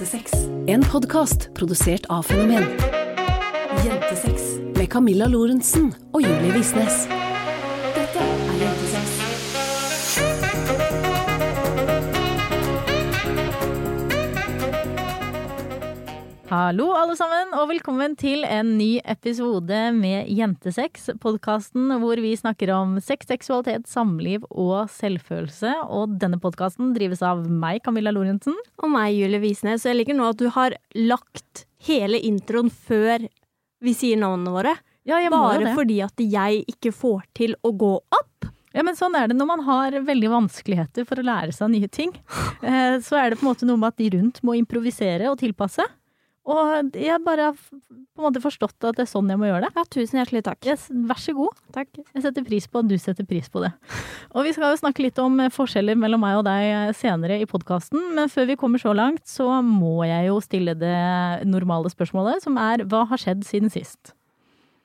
Jentesex. En podkast produsert av Fenomen. Jentesex med Camilla Lorentzen og Julie Visnes. Hallo alle sammen, og velkommen til en ny episode med Jentesex. Podkasten hvor vi snakker om sex, seksualitet, samliv og selvfølelse. Og denne podkasten drives av meg, Camilla Lorentzen. Og meg, Julie Visnes. Jeg liker nå at du har lagt hele introen før vi sier navnene våre. Ja, jeg må Bare det. fordi at jeg ikke får til å gå opp. Ja, men sånn er det når man har veldig vanskeligheter for å lære seg nye ting. Eh, Så er det på en måte noe med at de rundt må improvisere og tilpasse. Og jeg bare har på en måte forstått at det er sånn jeg må gjøre det. Ja, tusen hjertelig takk. Yes, vær så god. Takk. Jeg setter pris på at du setter pris på det. Og vi skal jo snakke litt om eh, forskjeller mellom meg og deg eh, senere i podkasten, men før vi kommer så langt, så må jeg jo stille det normale spørsmålet, som er hva har skjedd siden sist?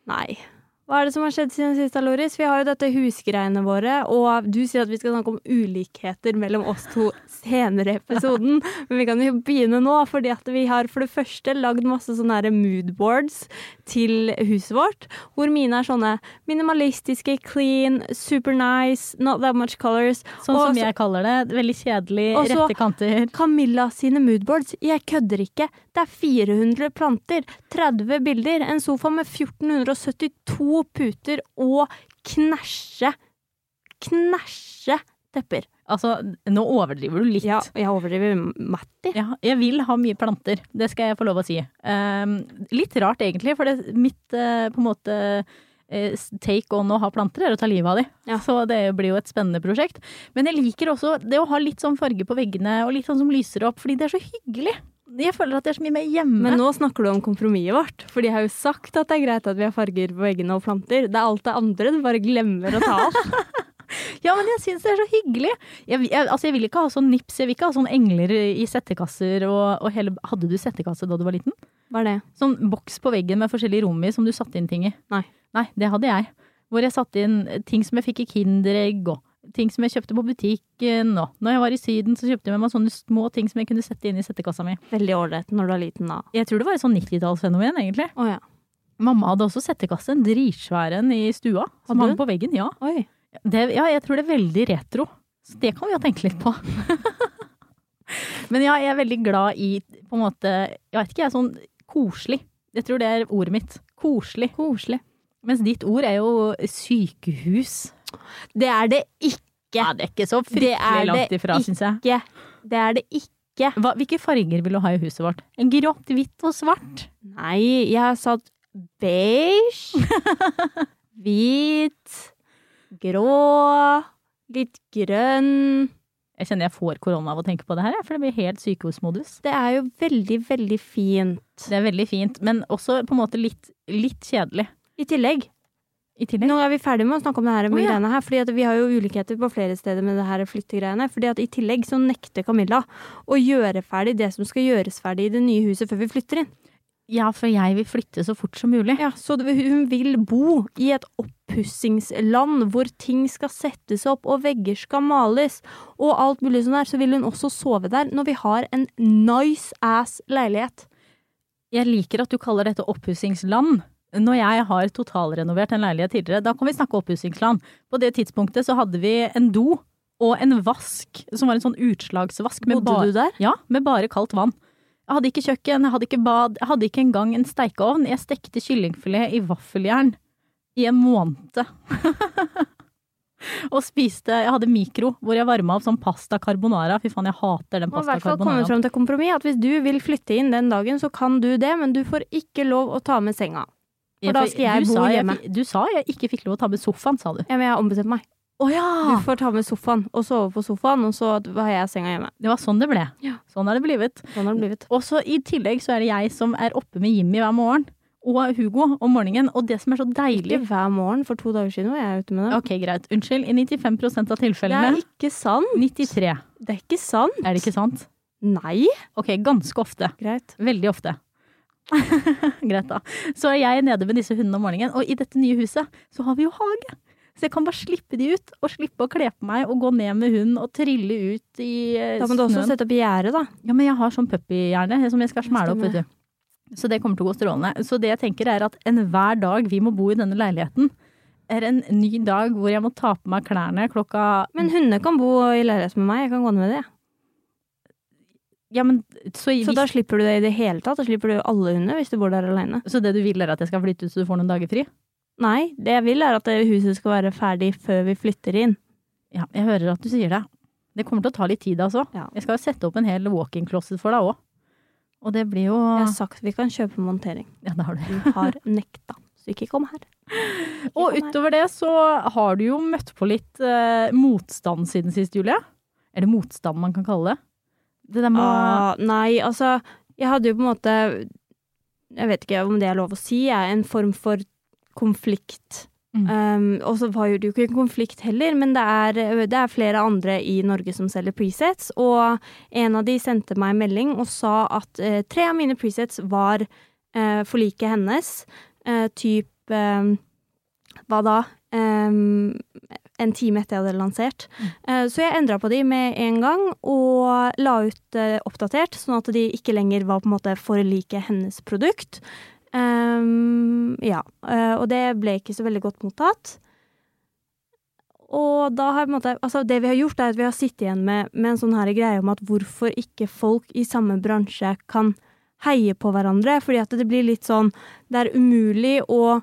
Nei. Hva er det som har skjedd siden sist, Loris? Vi har jo dette husgreiene våre, og du sier at vi skal snakke om ulikheter mellom oss to senere i episoden. Men vi kan jo begynne nå, fordi at vi har for det første lagd masse sånne moodboards til huset vårt, hvor mine er sånne minimalistiske, clean, super nice, not that much colors. Sånn Og som jeg kaller det. Veldig kjedelig, rette kanter. Og så- Camilla sine moodboards. Jeg kødder ikke. Det er 400 planter, 30 bilder, en sofa med 1472 puter og knæsje, knæsje tepper. Altså, nå overdriver du litt. Ja, jeg overdriver Matti. Ja, jeg vil ha mye planter, det skal jeg få lov å si. Um, litt rart egentlig, for det, mitt uh, på en måte eh, take on å ha planter er å ta livet av de. Ja. Så det blir jo et spennende prosjekt. Men jeg liker også det å ha litt sånn farge på veggene, og litt sånn som lyser opp, fordi det er så hyggelig. Jeg føler at det er så mye mer hjemme. Men nå snakker du om kompromisset vårt, for de har jo sagt at det er greit at vi har farger på veggene og planter. Det er alt det andre du bare glemmer å ta av. Ja, men jeg syns det er så hyggelig. Jeg, jeg, altså, jeg vil ikke ha sånn nips, jeg vil ikke ha sånn engler i settekasser og, og hele Hadde du settekasse da du var liten? Hva er det? Sånn boks på veggen med forskjellige rom i som du satte inn ting i. Nei. Nei, det hadde jeg. Hvor jeg satte inn ting som jeg fikk i Kinderegg og ting som jeg kjøpte på butikken og når jeg var i Syden så kjøpte jeg med meg sånne små ting som jeg kunne sette inn i settekassa mi. Veldig ålreit når du er liten, da. Jeg tror det var et sånn 90-tallsfenomen, egentlig. Oh, ja. Mamma hadde også settekasse, en dritsvær en i stua, som hang på veggen. Ja. Oi. Det, ja, jeg tror det er veldig retro. Så det kan vi jo tenke litt på. Men ja, jeg er veldig glad i på en måte Jeg vet ikke, jeg er sånn koselig. Jeg tror det er ordet mitt. Koselig. Koselig. Mens ditt ord er jo sykehus. Det er det ikke. Ja, det er ikke så fryktelig langt ifra, syns jeg. ikke. Det er det ikke. Hva, hvilke farger vil du ha i huset vårt? En grått, hvitt og svart? Nei, jeg har satt beige, hvit, grå, litt grønn. Jeg kjenner jeg får korona av å tenke på det her, for det blir helt sykehusmodus. Det er jo veldig, veldig fint. Det er veldig fint, men også på en måte litt, litt kjedelig I tillegg, i tillegg. nå er vi ferdig med å snakke om det her, med oh, ja. her, fordi at vi har jo ulikheter på flere steder med det her flyttegreiene. Fordi at i tillegg så nekter Camilla å gjøre ferdig det som skal gjøres ferdig i det nye huset før vi flytter inn. Ja, for jeg vil flytte så fort som mulig. Ja, så hun vil bo i et oppussingsland hvor ting skal settes opp og vegger skal males og alt mulig sånn der, så vil hun også sove der når vi har en nice ass leilighet. Jeg liker at du kaller dette oppussingsland. Når jeg har totalrenovert en leilighet tidligere, da kan vi snakke oppussingsland. På det tidspunktet så hadde vi en do og en vask, som var en sånn utslagsvask. Bodde du der? Ja, med bare kaldt vann. Jeg hadde ikke kjøkken, jeg hadde ikke bad, jeg hadde ikke engang en steikeovn. Jeg stekte kyllingfilet i vaffeljern i en måned. og spiste Jeg hadde mikro hvor jeg varma opp sånn pasta carbonara. Fy faen, jeg hater den pasta carbonara. Og i hvert fall kommet carbonara. fram til kompromiss at hvis du vil flytte inn den dagen, så kan du det, men du får ikke lov å ta med senga. For da skal jeg bo hjemme. Jeg, du sa jeg ikke fikk lov å ta med sofaen, sa du. Ja, men jeg har ombestemt meg. Å ja! Du får ta med sofaen og sove på sofaen, og så har jeg senga hjemme. Det var sånn det ble. Ja. Sånn har det blitt. Sånn har det blitt. Og så i tillegg så er det jeg som er oppe med Jimmy hver morgen. Og Hugo om morgenen. Og det som er så deilig Ikke hver morgen, for to dager siden var jeg ute med det. Ok, greit. Unnskyld. I 95% av Det er ikke sant. 93. Det er ikke sant. Er det ikke sant? Nei. Ok, ganske ofte. Greit. Veldig ofte. Greit, da. Så er jeg nede med disse hundene om morgenen, og i dette nye huset så har vi jo hage. Så jeg kan bare slippe de ut, og slippe å kle på meg og gå ned med hund og trille ut i snøen. Da må du også sette opp gjerde, da. Ja, men jeg har sånn puppyhjerne som jeg skal smæle opp, vet du. Så det kommer til å gå strålende. Så det jeg tenker er at enhver dag vi må bo i denne leiligheten, er en ny dag hvor jeg må ta på meg klærne klokka Men hundene kan bo i leilighet med meg, jeg kan gå ned med det. Ja, men så, Så da slipper du det i det hele tatt. Da slipper du alle hunder hvis du bor der alene. så det du vil er at jeg skal flytte ut så du får noen dager fri? Nei, det jeg vil er at huset skal være ferdig før vi flytter inn. Ja, jeg hører at du sier det. Det kommer til å ta litt tid, altså. Ja. Jeg skal jo sette opp en hel walk-in closet for deg òg. Og det blir jo Jeg har sagt vi kan kjøpe montering. Ja, det har du. Du har nekta, så ikke kom her. Og kom her. utover det så har du jo møtt på litt eh, motstand siden sist, Julie. Er det motstand man kan kalle det? Det der med Ah, nei, altså Jeg hadde jo på en måte Jeg vet ikke om det er lov å si, jeg, en form for konflikt. Mm. Um, og så var det jo ikke en konflikt heller, men det er, det er flere andre i Norge som selger presets, og en av de sendte meg en melding og sa at uh, tre av mine presets var uh, forliket hennes, uh, typ um, Hva da? Um, en time etter jeg hadde lansert. Eh, så jeg endra på de med en gang, og la ut oppdatert, sånn at de ikke lenger var på en måte for like hennes produkt. Um, ja, eh, og det ble ikke så veldig godt mottatt. Og da har på en måte, altså det vi har gjort, er at vi har sittet igjen med, med en sånn her greie om at hvorfor ikke folk i samme bransje kan heie på hverandre. Fordi at det blir litt sånn Det er umulig å,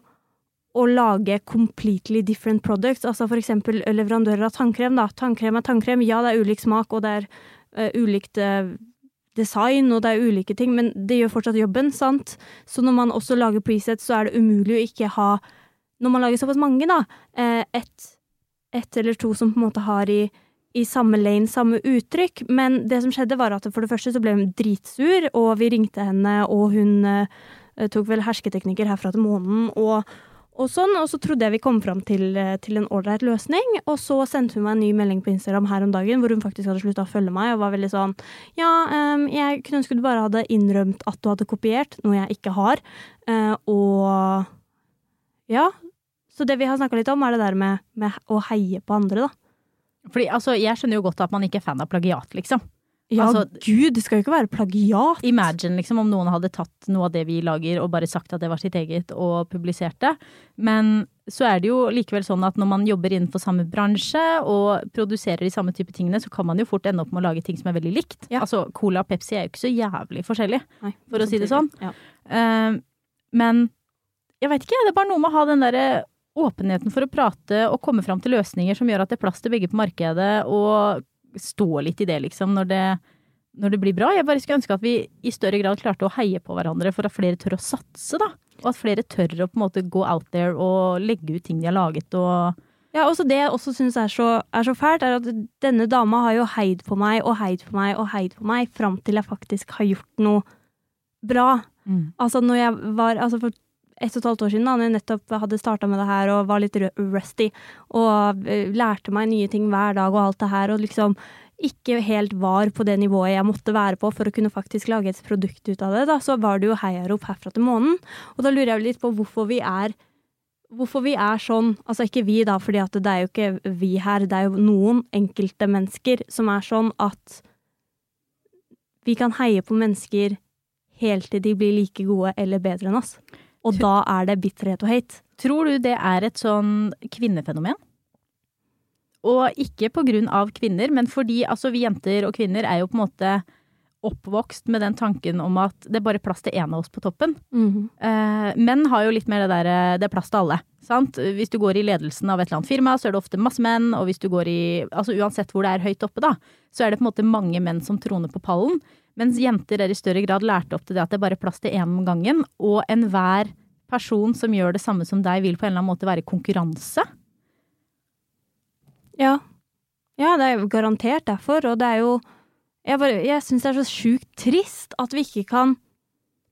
å lage completely different products. Altså for eksempel leverandører av tannkrem. da. Tannkrem er tannkrem. Ja, det er ulik smak, og det er uh, ulikt eh, design, og det er ulike ting, men det gjør fortsatt jobben, sant? Så når man også lager presets, så er det umulig å ikke ha Når man lager såpass mange, da, eh, ett et eller to som på en måte har i, i samme lane, samme uttrykk. Men det som skjedde, var at for det første så ble hun dritsur, og vi ringte henne, og hun eh, tok vel hersketeknikker herfra til månen, og, og sånn. Og så trodde jeg vi kom fram til, eh, til en ålreit løsning, og så sendte hun meg en ny melding på Instagram her om dagen, hvor hun faktisk hadde slutta å følge meg, og var veldig sånn Ja, um, jeg kunne ønske du bare hadde innrømt at du hadde kopiert, noe jeg ikke har, Uh, og ja. Så det vi har snakka litt om, er det der med, med å heie på andre, da. Fordi altså, jeg skjønner jo godt at man ikke er fan av plagiat, liksom. Ja, Altså- gud, det skal jo ikke være plagiat. Imagine liksom om noen hadde tatt noe av det vi lager og bare sagt at det var sitt eget og publisert det. Men så er det jo likevel sånn at når man jobber innenfor samme bransje og produserer de samme type tingene, så kan man jo fort ende opp med å lage ting som er veldig likt. Ja. Altså Cola og Pepsi er jo ikke så jævlig forskjellig. Nei, For å si det sånn. Ja. Uh, men jeg veit ikke, det er bare noe med å ha den derre åpenheten for å prate og komme fram til løsninger som gjør at det er plass til begge på markedet, og stå litt i det, liksom, når det, når det blir bra. Jeg bare skulle ønske at vi i større grad klarte å heie på hverandre for at flere tør å satse, da. Og at flere tør å på en måte gå out there og legge ut ting de har laget og Ja, også det jeg også syns er, så- er så fælt, er at denne dama har jo heid på meg og heid på meg og heid på meg fram til jeg faktisk har gjort noe bra. Altså når jeg var altså for ett og et halvt år siden, da når jeg nettopp hadde starta med det her og var litt rusty, og eh, lærte meg nye ting hver dag og alt det her, og liksom ikke helt var på det nivået jeg måtte være på for å kunne faktisk lage et produkt ut av det, da, så var det jo heiarop herfra til månen. Og da lurer jeg litt på hvorfor vi er Hvorfor vi er sånn, altså ikke vi da, fordi det er jo ikke vi her, det er jo noen enkelte mennesker som er sånn at vi kan heie på mennesker helt til de blir like gode eller bedre enn oss. Og da er det bitterhet og hate. Tror du det er et sånn kvinnefenomen? Og ikke på grunn av kvinner, men fordi altså vi jenter og kvinner er jo på en måte oppvokst med den tanken om at det er bare plass til én av oss på toppen. Eh, menn har jo litt mer det der eh, det er plass til alle. Sant? Hvis du går i ledelsen av et eller annet firma, så er det ofte masse menn, og hvis du går i Altså uansett hvor det er høyt oppe, da, så er det på en måte mange menn som troner på pallen. Mens jenter er i større grad lært opp til det at det er bare plass til én om gangen, og enhver person som gjør det samme som deg, vil på en eller annen måte være konkurranse. Ja. Ja, det er jo garantert derfor, og det er jo Jeg, bare, jeg syns det er så sjukt trist at vi ikke kan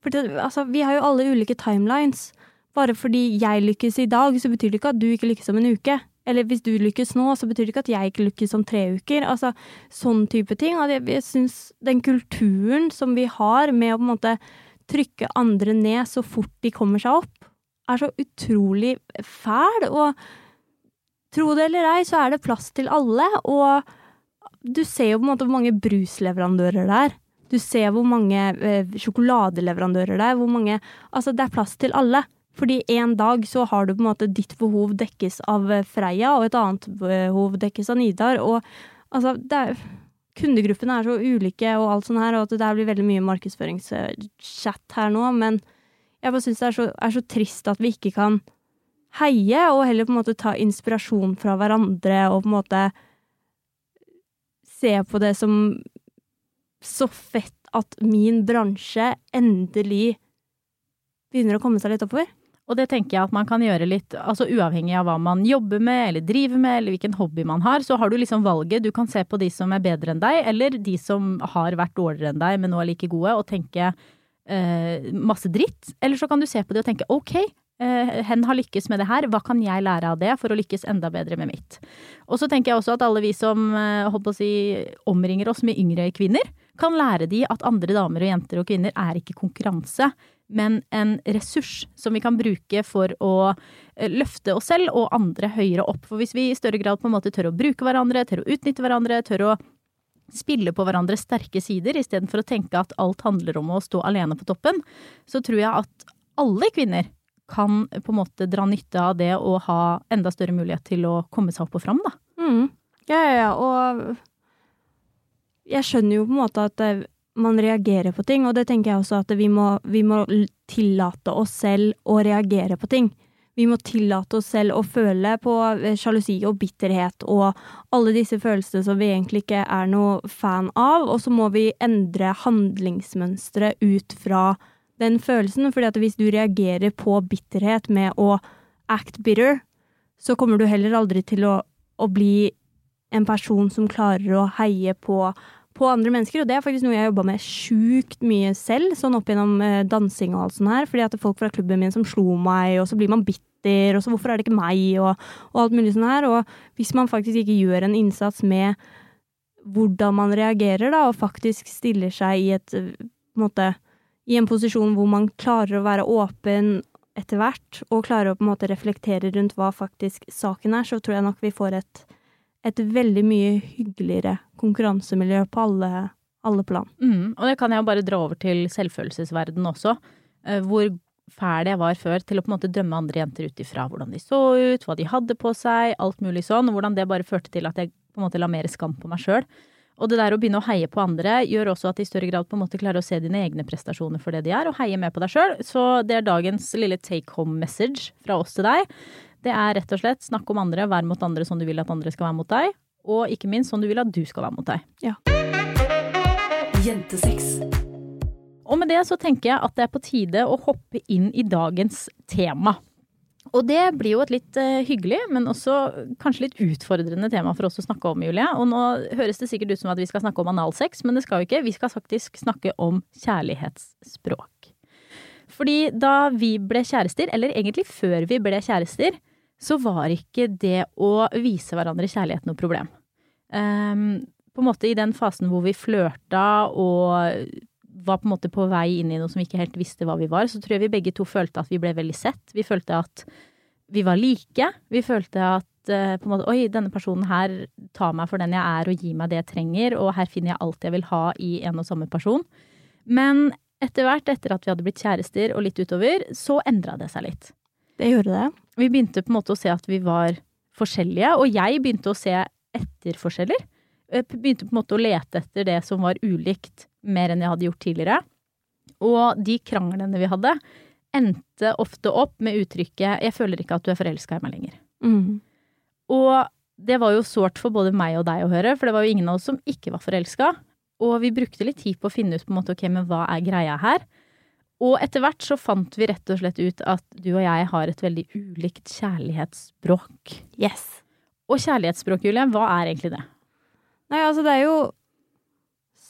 For altså, vi har jo alle ulike timelines. Bare fordi jeg lykkes i dag, så betyr det ikke at du ikke lykkes om en uke. Eller hvis du lykkes nå, så betyr det ikke at jeg ikke lykkes om tre uker. Altså, sånn type ting. Og jeg, jeg syns den kulturen som vi har med å på en måte trykke andre ned så fort de kommer seg opp, er så utrolig fæl. Og tro det eller ei, så er det plass til alle, og du ser jo på en måte hvor mange brusleverandører det er. Du ser hvor mange eh, sjokoladeleverandører det er. Hvor mange Altså, det er plass til alle. Fordi en dag så har du på en måte ditt behov dekkes av eh, Freia, og et annet behov dekkes av Nidar. Og altså, det er Kundegruppene er så ulike og alt sånt her, og at det blir veldig mye markedsføringschat her nå, men jeg bare syns det er så, er så trist at vi ikke kan heie, og heller på en måte ta inspirasjon fra hverandre og på en måte se på det som så fett at min bransje endelig begynner å komme seg litt oppover. Og det tenker jeg at man kan gjøre litt, altså uavhengig av hva man jobber med eller driver med eller hvilken hobby man har, så har du liksom valget. Du kan se på de som er bedre enn deg, eller de som har vært dårligere enn deg, men nå er like gode, og tenke eh, masse dritt. Eller så kan du se på de og tenke ok, hen har lykkes med det her, hva kan jeg lære av det for å lykkes enda bedre med mitt? Og så tenker jeg også at alle vi som eh, si, omringer oss med yngre kvinner, kan lære de at andre damer og jenter og kvinner er ikke konkurranse men en ressurs som vi kan bruke for å eh, løfte oss selv og andre høyere opp. For hvis vi i større grad på en måte tør å bruke hverandre, tør å utnytte hverandre, tør å spille på hverandres sterke sider istedenfor å tenke at alt handler om å stå alene på toppen, så tror jeg at alle kvinner kan på en måte dra nytte av det og ha enda større mulighet til å komme seg opp og fram, da. Mm. Ja, ja, ja, og jeg skjønner jo på en måte at man reagerer på ting, og det tenker jeg også at vi må, vi må tillate oss selv å reagere på ting. Vi må tillate oss selv å føle på eh, sjalusi og bitterhet og alle disse følelsene som vi egentlig ikke er noe fan av, og så må vi endre handlingsmønstre ut fra den følelsen, fordi at hvis du reagerer på bitterhet med å act bitter, så kommer du heller aldri til å, å bli en person som klarer å heie på på andre mennesker, og det er faktisk noe jeg har jobba med sjukt mye selv, sånn opp gjennom eh, dansing og alt sånt her, fordi at det er folk fra klubben min som slo meg, og så blir man bitter, og så hvorfor er det ikke meg, og, og alt mulig sånn her, og hvis man faktisk ikke gjør en innsats med hvordan man reagerer, da, og faktisk stiller seg i et, en måte, i en posisjon hvor man klarer å være åpen etter hvert, og klarer å på en måte reflektere rundt hva faktisk saken er, så tror jeg nok vi får et et veldig mye hyggeligere konkurransemiljø på alle, alle plan. Mm, og det kan jeg jo bare dra over til selvfølelsesverdenen også. Eh, hvor fæl jeg var før til å på en måte dømme andre jenter ut ifra hvordan de så ut, hva de hadde på seg, alt mulig sånn. Hvordan det bare førte til at jeg på en måte la mer skam på meg sjøl. Og det der å begynne å heie på andre gjør også at de i større grad på en måte klarer å se dine egne prestasjoner for det de er, og heie med på deg sjøl. Så det er dagens lille take home message fra oss til deg. Det er rett og slett snakk om andre, vær mot andre som du vil at andre skal være mot deg. Og ikke minst som du vil at du skal være mot deg. Ja. Jentesex. Og med det så tenker jeg at det er på tide å hoppe inn i dagens tema. Og det blir jo et litt uh, hyggelig, men også kanskje litt utfordrende tema for oss å snakke om, Julie. Og nå høres det sikkert ut som at vi skal snakke om analsex, men det skal vi ikke. Vi skal faktisk snakke om kjærlighetsspråk. Fordi da vi ble kjærester, eller egentlig før vi ble kjærester, så var ikke det å vise hverandre kjærlighet noe problem. Um, på en måte i den fasen hvor vi flørta og var på en måte på vei inn i noe som vi ikke helt visste hva vi var, så tror jeg vi begge to følte at vi ble veldig sett. Vi følte at vi var like. Vi følte at uh, på en måte, oi, denne personen her tar meg for den jeg er og gir meg det jeg trenger, og her finner jeg alt jeg vil ha i en og samme person. Men etter hvert, etter at vi hadde blitt kjærester og litt utover, så endra det seg litt. Det gjorde det. Vi begynte på en måte å se at vi var forskjellige, og jeg begynte å se etter forskjeller. Jeg begynte på en måte å lete etter det som var ulikt, mer enn jeg hadde gjort tidligere. Og de kranglene vi hadde, endte ofte opp med uttrykket 'jeg føler ikke at du er forelska i meg lenger'. Mm. Og det var jo sårt for både meg og deg å høre, for det var jo ingen av oss som ikke var forelska. Og vi brukte litt tid på å finne ut på en måte, ok, men hva er greia her? Og etter hvert så fant vi rett og slett ut at du og jeg har et veldig ulikt kjærlighetsspråk. Yes. Og kjærlighetsspråk, Julie, hva er egentlig det? Nei, altså det er jo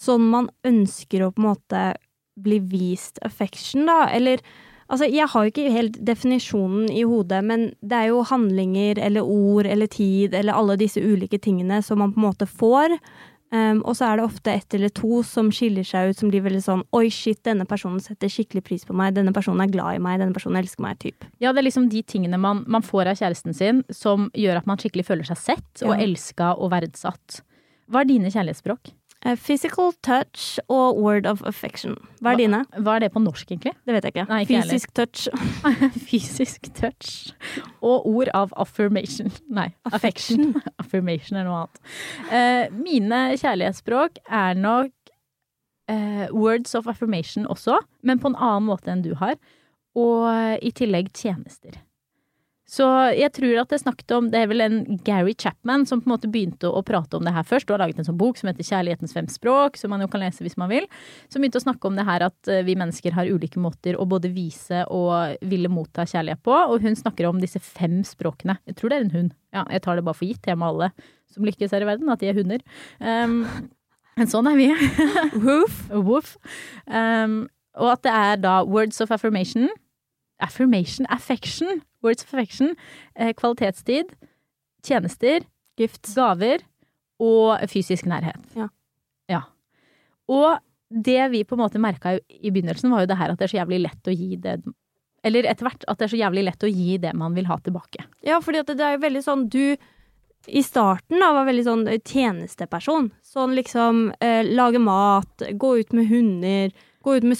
sånn man ønsker å på en måte bli vist affection, da. Eller altså, jeg har jo ikke helt definisjonen i hodet, men det er jo handlinger eller ord eller tid eller alle disse ulike tingene som man på en måte får Um, og så er det ofte ett eller to som skiller seg ut, som blir veldig sånn Oi, shit, denne personen setter skikkelig pris på meg, denne personen er glad i meg, denne personen elsker meg, typ. Ja, det er liksom de tingene man, man får av kjæresten sin som gjør at man skikkelig føler seg sett og Ja. elska og verdsatt. Hva er dine kjærlighetsspråk? Uh, physical touch og word of affection. Hva er dine? Hva er det på norsk, egentlig? Det vet jeg ikke. Nei, ikke Fysisk heller. Touch. Fysisk touch og ord av affirmation. Nei, affection. affirmation er noe annet. Uh, mine kjærlighetsspråk er nok uh, words of affirmation også, men på en annen måte enn du har. Og i tillegg tjenester. Så jeg tror at jeg snakket om Det er vel en Gary Chapman som på en måte begynte å prate om det her først, og har laget en sånn bok som heter Kjærlighetens fem språk, som man jo kan lese hvis man vil. Som begynte å snakke om det her at eh, vi mennesker har ulike måter å både vise og ville motta kjærlighet på. Og hun snakker om disse fem språkene. Jeg tror det er en hund. Ja, jeg tar det bare for gitt, jeg med alle som lykkes her i verden, at de er hunder. Um, men sånn er vi. Woof. Woof. Um, og at det er da words of affirmation. Affirmation, affection. Words of affection. Eh, kvalitetstid. Tjenester. Gift. Gaver. Og fysisk nærhet. Ja. ja. Og det vi på en måte merka i begynnelsen, var jo det her at det er så jævlig lett å gi det Eller etter hvert at det er så jævlig lett å gi det man vil ha tilbake. Ja, fordi at det er jo veldig sånn du i starten da var veldig sånn eh, tjenesteperson. Sånn liksom eh, lage mat, gå ut med hunder, gå ut med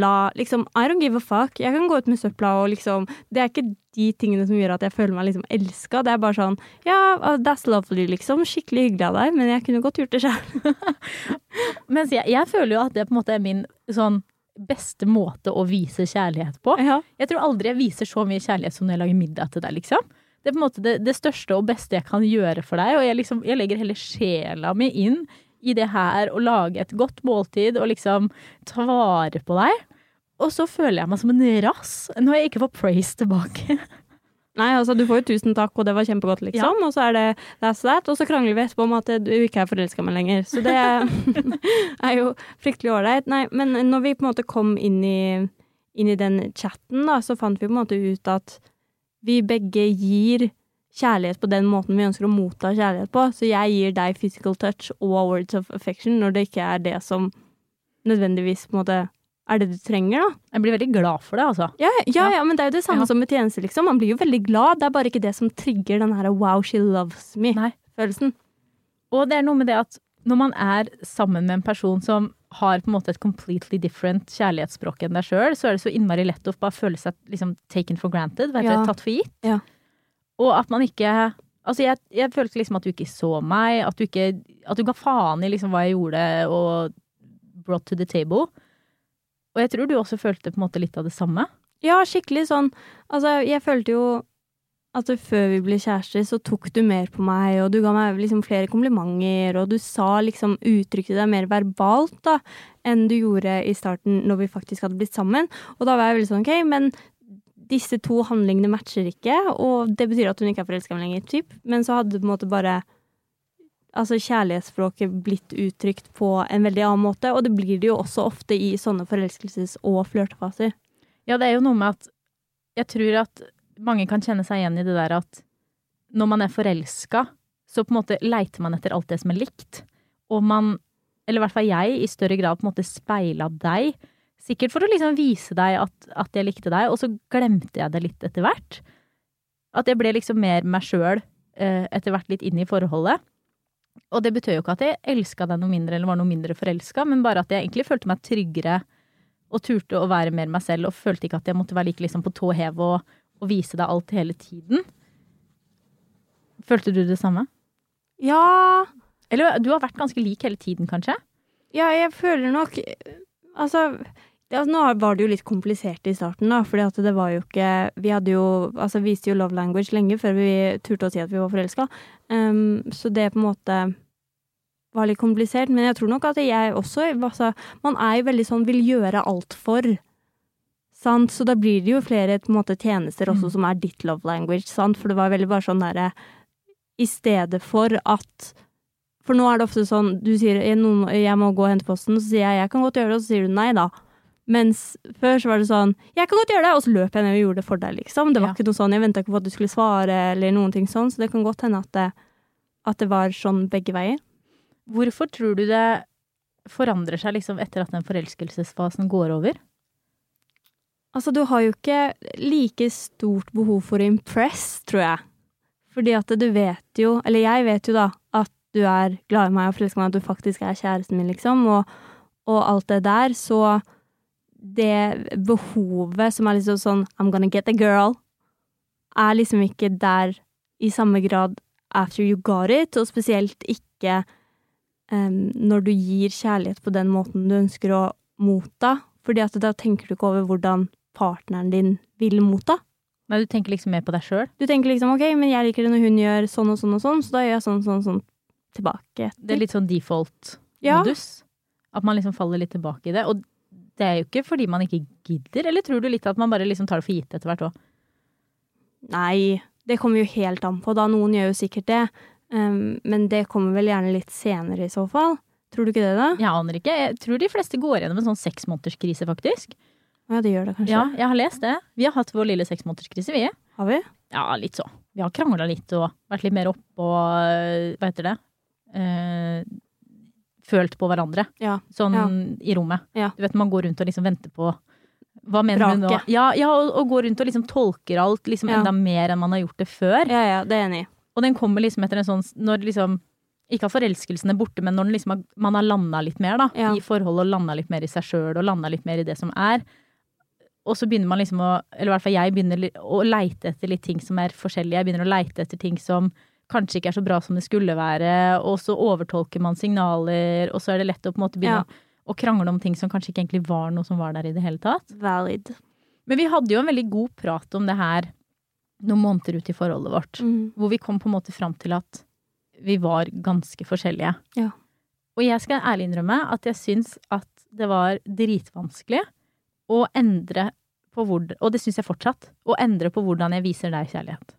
søpla. Liksom, I don't give a fuck. Jeg kan gå ut med søpla og liksom Det er ikke de tingene som gjør at jeg føler meg liksom elska. Det er bare sånn Ja, yeah, that's lovely, liksom. Skikkelig hyggelig av deg, men jeg kunne godt gjort det sjøl. Mens jeg, jeg føler jo at det på en måte er min sånn beste måte å vise kjærlighet på. Ja. Jeg tror aldri jeg viser så mye kjærlighet som når jeg lager middag til deg, liksom. Det er på en måte det, det største og beste jeg kan gjøre for deg, og jeg, liksom, jeg legger hele sjela mi inn i det her å lage et godt måltid og liksom ta vare på deg. Og så føler jeg meg som en rass når jeg ikke får praise tilbake. Nei, altså du får jo tusen takk, og det var kjempegodt, liksom. Og så er det that's that. Og så krangler vi etterpå om at du ikke er forelska meg lenger. Så det er jo fryktelig ålreit. Nei, men når vi på en måte kom inn i, inn i den chatten, da, så fant vi på en måte ut at vi begge gir kjærlighet på den måten vi ønsker å motta kjærlighet på. Så jeg gir deg physical touch og words of affection når det ikke er det som nødvendigvis på en måte er det du trenger, da. Jeg blir veldig glad for det, altså. Ja, ja, ja, men det er jo det samme Ja. som med tjenester, liksom. Man blir jo veldig glad. Det er bare ikke det som trigger den her wow, she loves me-følelsen. Og det er noe med det at når man er sammen med en person som har på en måte et completely different kjærlighetsspråk enn deg sjøl, så er det så innmari lett å bare føle seg liksom taken for granted, vet du, Ja. tatt for gitt. Ja. Og at man ikke Altså, jeg, jeg følte liksom at du ikke så meg, at du ikke At du ga faen i liksom hva jeg gjorde og brought to the table. Og jeg tror du også følte på en måte litt av det samme. Ja, skikkelig sånn. Altså, jeg følte jo at før vi ble kjærester, så tok du mer på meg, og du ga meg liksom flere komplimenter, og du sa liksom uttrykte deg mer verbalt da, enn du gjorde i starten når vi faktisk hadde blitt sammen. Og da var jeg veldig sånn, ok, men disse to handlingene matcher ikke, og det betyr at hun ikke er forelska lenger, typ. Men så hadde på en måte bare altså kjærlighetsspråket blitt uttrykt på en veldig annen måte, og det blir det jo også ofte i sånne forelskelses- og flørtefaser. Ja, det er jo noe med at jeg tror at mange kan kjenne seg igjen i det der at når man er forelska, så på en måte leiter man etter alt det som er likt. Og man, eller i hvert fall jeg, i større grad på en måte speila deg. Sikkert for å liksom vise deg at, at jeg likte deg, og så glemte jeg det litt etter hvert. At jeg ble liksom mer meg sjøl eh, etter hvert litt inn i forholdet. Og det betød jo ikke at jeg elska deg noe mindre eller var noe mindre forelska, men bare at jeg egentlig følte meg tryggere og turte å være mer meg selv og følte ikke at jeg måtte være like liksom på tå hev og, og vise deg alt hele tiden. Følte du det samme? Ja, Eller du har vært ganske lik hele tiden, kanskje? Ja, jeg føler nok Altså, det, altså nå var det jo litt komplisert i starten, da, fordi at det var jo ikke Vi hadde jo Altså, viste jo love language lenge før vi turte å si at vi var forelska. Um, så det på en måte var litt komplisert. Men jeg tror nok at jeg også altså, Man er jo veldig sånn vil gjøre alt for. Sant? Så da blir det jo flere måte, tjenester også Mm. som er ditt love language, sant? For det var veldig bare sånn derre I stedet for at For nå er det ofte sånn du sier noen, 'jeg må gå og hente posten', så sier jeg 'jeg kan godt gjøre det', og så sier du nei, da. Mens før så var det sånn 'jeg kan godt gjøre det', og så løp jeg ned og gjorde det for deg, liksom. Det var Ja. ikke noe sånn 'jeg venta ikke på at du skulle svare', eller noen ting sånn, så det kan godt hende at det, at det var sånn begge veier. Hvorfor tror du det forandrer seg liksom etter at den forelskelsesfasen går over? Altså, du har jo ikke like stort behov for å impress, tror jeg. Fordi at du vet jo, eller jeg vet jo da, at du er glad i meg og forelska meg, at du faktisk er kjæresten min, liksom, og, og alt det der, så det behovet som er liksom sånn I'm gonna get a girl, er liksom ikke der i samme grad after you got it, og spesielt ikke um, når du gir kjærlighet på den måten du ønsker å motta, fordi at da tenker du ikke over hvordan partneren din vil motta. Nei, du tenker liksom mer på deg sjøl. Du tenker liksom ok, men jeg liker det når hun gjør sånn og sånn og sånn, så da gjør jeg sånn sånn sånn tilbake. Det er litt sånn default-modus. At man liksom faller litt tilbake i det. Og det er jo ikke fordi man ikke gidder, eller tror du litt at man bare liksom tar det for gitt etter hvert òg? Nei, det kommer jo helt an på, da. Noen gjør jo sikkert det. Um, men det kommer vel gjerne litt senere i så fall. Tror du ikke det, da? Jeg aner ikke. Jeg tror de fleste går gjennom en sånn seksmånederskrise, faktisk. Ja, det gjør det kanskje. Ja, jeg har lest det. Vi har hatt vår lille seksmånederskrise, vi. Har vi? Ja, litt så. Vi har krangla litt og vært litt mer oppå Hva heter det? Eh, følt på hverandre. Ja. Sånn Ja. i rommet. Ja. Du vet man går rundt og liksom venter på Hva mener du nå? Ja, ja og, og går rundt og liksom tolker alt liksom enda mer enn man har gjort det før. Ja, ja, det er enig. Og den kommer liksom etter en sånn Når liksom Ikke at forelskelsen er borte, men når den liksom har, man har landa litt mer, da. Ja. I forholdet og landa litt mer i seg sjøl og landa litt mer i det som er. Og så begynner man liksom å Eller i hvert fall jeg begynner å leite etter litt ting som er forskjellige. Jeg begynner å leite etter ting som kanskje ikke er så bra som det skulle være, og så overtolker man signaler, og så er det lett å på en måte begynne å krangle om ting som kanskje ikke egentlig var noe som var der i det hele tatt. Valid. Men vi hadde jo en veldig god prat om det her noen måneder ut i forholdet vårt, Mm. hvor vi kom på en måte fram til at vi var ganske forskjellige. Ja. Og jeg skal ærlig innrømme at jeg syns at det var dritvanskelig å endre på hvor, og det syns jeg fortsatt, å endre på hvordan jeg viser deg kjærlighet.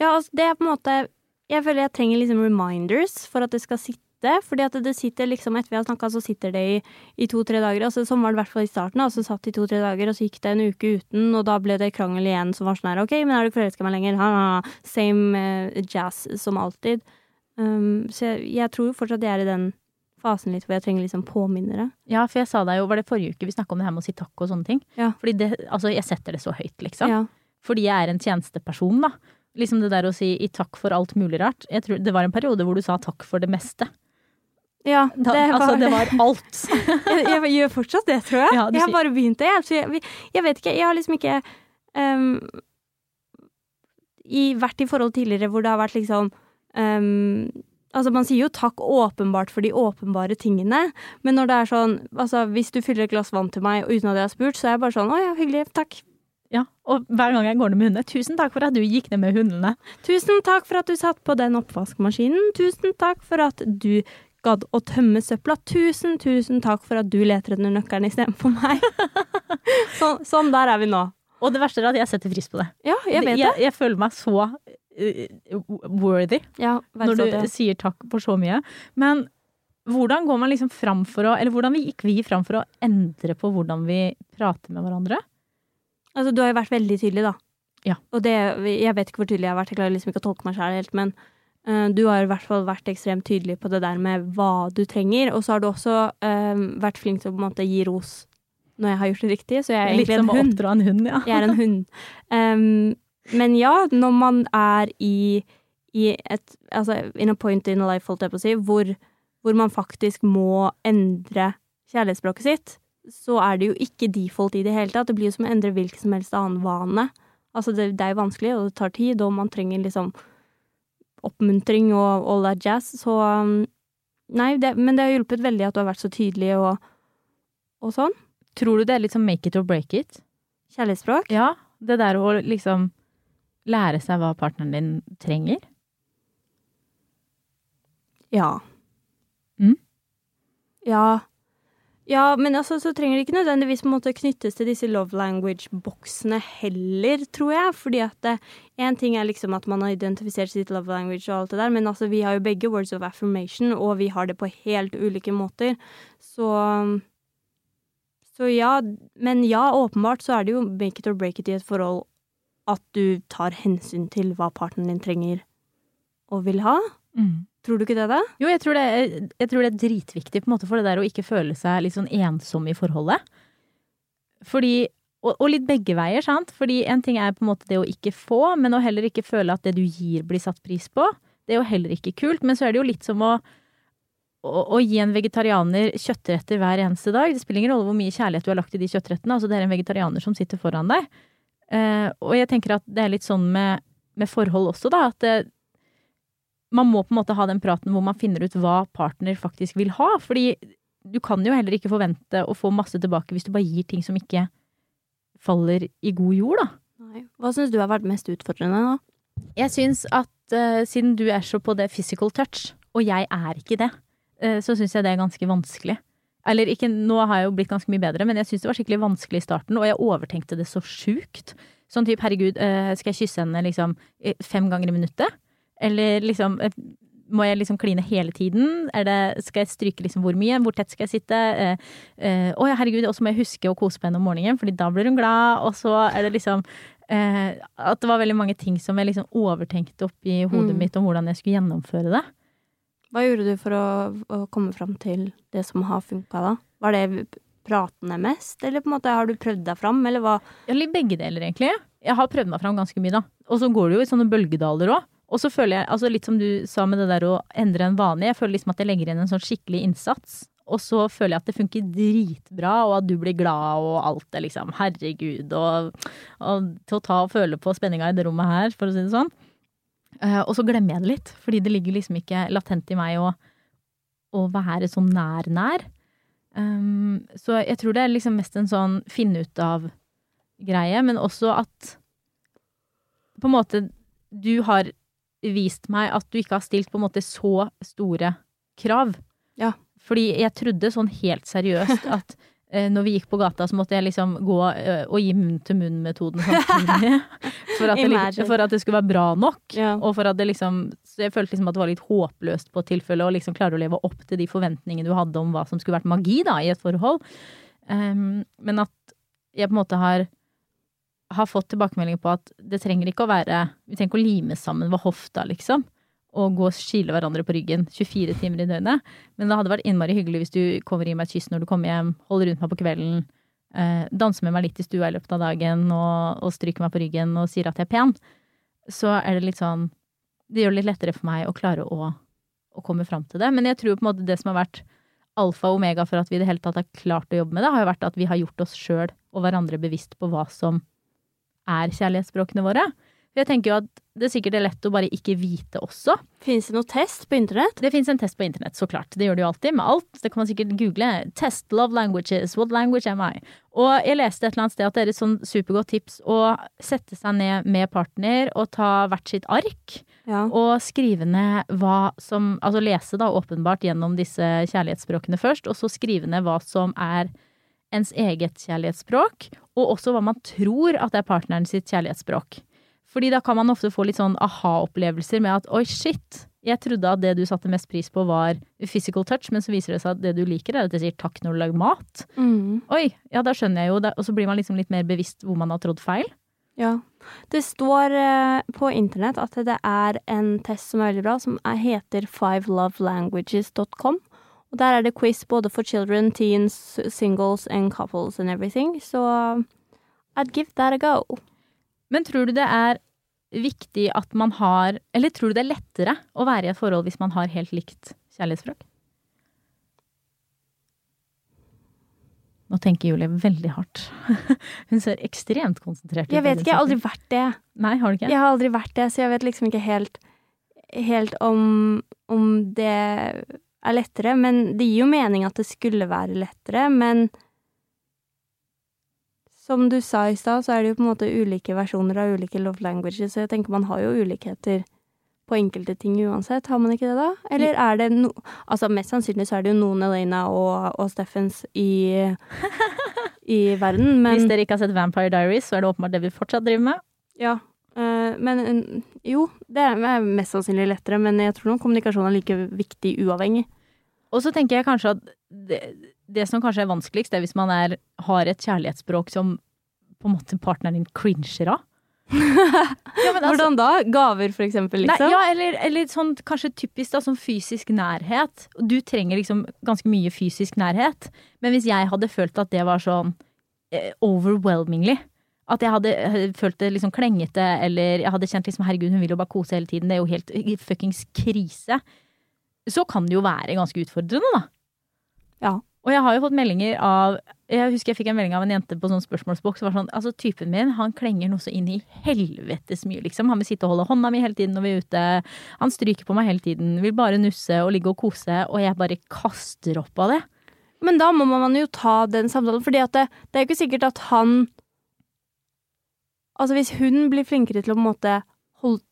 Ja, altså, det er på en måte Jeg føler jeg trenger liksom reminders for at det skal sitte. Fordi at det sitter liksom Etter vi har snakka, så sitter det i, i to-tre dager. Altså, sånn var det i hvert fall i starten. Altså satt i to-tre dager, og så gikk det en uke uten, og da ble det krangel igjen som var sånn her OK, men er du ikke forelska i meg lenger? Ha, ha. Same eh, jazz som alltid. Um, så jeg, jeg tror jo fortsatt jeg er i den fasen litt hvor jeg trenger liksom påminnere. Ja, for jeg sa deg jo, var det forrige uke vi snakka om det her med å si takk og sånne ting? Ja. Fordi det, altså jeg setter det så høyt, liksom. Ja. Fordi jeg er en tjenesteperson, da. Liksom det der å si i takk for alt mulig rart. Jeg tror Det var en periode hvor du sa takk for det meste. ja det var, altså, det var alt. jeg, jeg gjør fortsatt det, tror jeg. Ja, jeg har bare begynt det. Jeg, jeg, vet ikke, jeg har liksom ikke um, i, vært i forhold tidligere hvor det har vært liksom um, Altså, man sier jo takk åpenbart for de åpenbare tingene, men når det er sånn Altså, hvis du fyller et glass vann til meg uten at jeg har spurt, så er jeg bare sånn Å ja, hyggelig, takk. Ja, og hver gang jeg går ned med hundene, tusen takk for at du gikk ned med hundene. Tusen takk for at du satt på den oppvaskmaskinen. Tusen takk for at du gadd å tømme søpla. Tusen, tusen takk for at du leter etter nøkkelen istedenfor meg. sånn, sånn der er vi nå. Og det verste er at jeg setter pris på det. Ja, jeg vet det. Jeg, jeg føler meg så uh, worthy Ja, når du det. sier takk for så mye. Men hvordan går man liksom fram for å Eller hvordan gikk vi fram for å endre på hvordan vi prater med hverandre? Altså, du har jo vært veldig tydelig, da. Ja. Og det, jeg vet ikke hvor tydelig jeg har vært, jeg klarer liksom ikke å tolke meg sjæl helt, men uh, du har i hvert fall vært ekstremt tydelig på det der med hva du trenger, og så har du også uh, vært flink til å på en måte gi ros når jeg har gjort det riktig, så jeg er Litt som å oppdra en hund, ja. Jeg er en hund. Um, men ja, når man er i, i et Altså in a point in a life, holdt jeg på å si, hvor, hvor man faktisk må endre kjærlighetsspråket sitt, så er det jo ikke default i det hele tatt. Det blir jo som å endre hvilken som helst annen vane. Altså, det, det er jo vanskelig, og det tar tid, og man trenger liksom oppmuntring og all that jazz, så um, Nei, det, men det har hjulpet veldig at du har vært så tydelig og, og sånn. Tror du det er litt sånn make it or break it? Kjærlighetsspråk. Ja, det der å liksom lære seg hva partneren din trenger. Ja. Mm. Ja. Ja, men altså, så trenger det ikke nødvendigvis på en måte knyttes til disse love language-boksene heller, tror jeg. Fordi at én ting er liksom at man har identifisert sitt love language og alt det der, men altså, vi har jo begge words of affirmation, og vi har det på helt ulike måter. Så Så ja, men ja, åpenbart så er det jo make it or break it i et forhold at du tar hensyn til hva partneren din trenger og vil ha. Mm. Tror du ikke det, da? Jo, jeg tror, det er, jeg tror det er dritviktig på en måte for det der å ikke føle seg litt sånn ensom i forholdet. Fordi og, og litt begge veier, sant. Fordi en ting er på en måte det å ikke få, men å heller ikke føle at det du gir blir satt pris på. Det er jo heller ikke kult. Men så er det jo litt som å, å, å gi en vegetarianer kjøttretter hver eneste dag. Det spiller ingen rolle hvor mye kjærlighet du har lagt i de kjøttrettene. Altså, det er en vegetarianer som sitter foran deg. Uh, og jeg tenker at det er litt sånn med, med forhold også, da. At det, man må på en måte ha den praten hvor man finner ut hva partner faktisk vil ha. Fordi du kan jo heller ikke forvente å få masse tilbake hvis du bare gir ting som ikke faller i god jord, da. Nei. Hva syns du har vært mest utfordrende, da? Jeg syns at uh, siden du er så på det physical touch, og jeg er ikke det, uh, så syns jeg det er ganske vanskelig. Eller ikke, nå har jeg jo blitt ganske mye bedre, men jeg syns det var skikkelig vanskelig i starten, og jeg overtenkte det så sjukt. Sånn type herregud, uh, skal jeg kysse henne liksom fem ganger i minuttet? Eller liksom må jeg liksom kline hele tiden? Er det, skal jeg stryke liksom hvor mye? Hvor tett skal jeg sitte? Å eh, eh, ja, herregud, og så må jeg huske å kose på henne om morgenen, fordi da blir hun glad. Og så er det liksom eh, At det var veldig mange ting som jeg liksom overtenkte opp i hodet mm. mitt om hvordan jeg skulle gjennomføre det. Hva gjorde du for å, å komme fram til det som har funka, da? Var det pratende mest, eller på en måte har du prøvd deg fram, eller hva? Ja, litt begge deler, egentlig. Jeg har prøvd meg fram ganske mye, da. Og så går det jo i sånne bølgedaler òg. Og så føler jeg, altså litt som du sa med det der å endre en vane, jeg føler liksom at jeg legger inn en sånn skikkelig innsats. Og så føler jeg at det funker dritbra, og at du blir glad og alt er liksom herregud, og, og til å ta og føle på spenninga i det rommet her, for å si det sånn. Uh, og så glemmer jeg det litt, fordi det ligger liksom ikke latent i meg å, å være sånn nær-nær. Um, så jeg tror det er liksom mest en sånn finne ut av-greie, men også at på en måte du har vist meg at du ikke har stilt på en måte så store krav. Ja. Fordi jeg trodde sånn helt seriøst at eh, når vi gikk på gata, så måtte jeg liksom gå eh, og gi munn-til-munn-metoden samtidig. For at, det, for at det skulle være bra nok. Ja. Og for at det liksom Så jeg følte liksom at det var litt håpløst på tilfellet å liksom klare å leve opp til de forventningene du hadde om hva som skulle vært magi da, i et forhold. Um, men at jeg på en måte har har fått tilbakemeldinger på at det trenger ikke å være Vi trenger ikke å lime sammen ved hofta, liksom. Og gå og skile hverandre på ryggen 24 timer i døgnet. Men det hadde vært innmari hyggelig hvis du kommer og gir meg et kyss når du kommer hjem, holder rundt meg på kvelden, eh, danser med meg litt i stua i løpet av dagen og, og stryker meg på ryggen og sier at jeg er pen. Så er det litt sånn Det gjør det litt lettere for meg å klare å, å komme fram til det. Men jeg tror på en måte det som har vært alfa og omega for at vi i det hele tatt har klart å jobbe med det, har jo vært at vi har gjort oss sjøl og hverandre bevisst på hva som er kjærlighetsspråkene våre. For jeg tenker jo at det er sikkert lett å bare ikke vite også. Fins det noe test på internett? Det fins en test på internett, så klart. Det gjør det jo alltid med alt. Det kan man sikkert google. Test love languages. What language am I? Og jeg leste et eller annet sted at det er et sånn supergodt tips å sette seg ned med partner og ta hvert sitt ark. Ja. Og skrive ned hva som Altså lese da åpenbart gjennom disse kjærlighetsspråkene først, og så skrive ned hva som er ens eget kjærlighetsspråk, og også hva man tror at det er partneren sitt kjærlighetsspråk. Fordi da kan man ofte få litt sånn aha-opplevelser med at oi, shit, jeg trodde at det du satte mest pris på var physical touch, men så viser det seg at det du liker er at jeg sier takk når du lager mat. Mm. Oi, ja da skjønner jeg jo og så blir man liksom litt mer bevisst hvor man har trådd feil. Ja. Det står eh, på internett at det er en test som er veldig bra, som er, heter fivelovelanguages.com. Og der er det quiz både for children, teens, singles and couples and everything. Så I'd give that a go. Men tror du det er viktig at man har Eller tror du det er lettere å være i et forhold hvis man har helt likt kjærlighetsspråk? Nå tenker Julie veldig hardt. Hun ser ekstremt konsentrert ut. Jeg vet ikke, jeg har aldri vært det. Nei, har du ikke? Jeg har aldri vært det, så jeg vet liksom ikke helt, helt om, om det er lettere, men det gir jo mening at det skulle være lettere, men som du sa i stad, så er det jo på en måte ulike versjoner av ulike love languages, så jeg tenker man har jo ulikheter på enkelte ting uansett, har man ikke det da? Eller er det no... Altså mest sannsynlig så er det jo noen Elena og, og Steffens i, i verden, men Hvis dere ikke har sett Vampire Diaries, så er det åpenbart det vi fortsatt driver med. Ja. Uh, men uh, jo, det er mest sannsynlig lettere, men jeg tror noen kommunikasjon er like viktig uavhengig. Og så tenker jeg kanskje at det, det som kanskje er vanskeligst, det er hvis man er, har et kjærlighetsspråk som på en måte partneren din cringer av. Ja, altså- Hvordan da? Gaver, for eksempel, liksom? Nei, ja, eller, eller sånn kanskje typisk da, sånn fysisk nærhet. Du trenger liksom ganske mye fysisk nærhet. Men hvis jeg hadde følt at det var sånn eh, overwhelmingly At jeg hadde eh, følt det liksom klengete, eller jeg hadde kjent liksom herregud, hun vil jo bare kose hele tiden, det er jo helt fuckings krise. Så kan det jo være ganske utfordrende, da. Ja. Og jeg har jo fått meldinger av Jeg husker jeg fikk en melding av en jente på sånn spørsmålsboks. Var sånn, altså Typen min han klenger noe så inn i helvetes mye, liksom. Han vil sitte og holde hånda mi hele tiden når vi er ute. Han stryker på meg hele tiden. Vil bare nusse og ligge og kose. Og jeg bare kaster opp av det. Men da må man jo ta den samtalen, fordi at det, det er jo ikke sikkert at han Altså hvis hun blir flinkere til å på en måte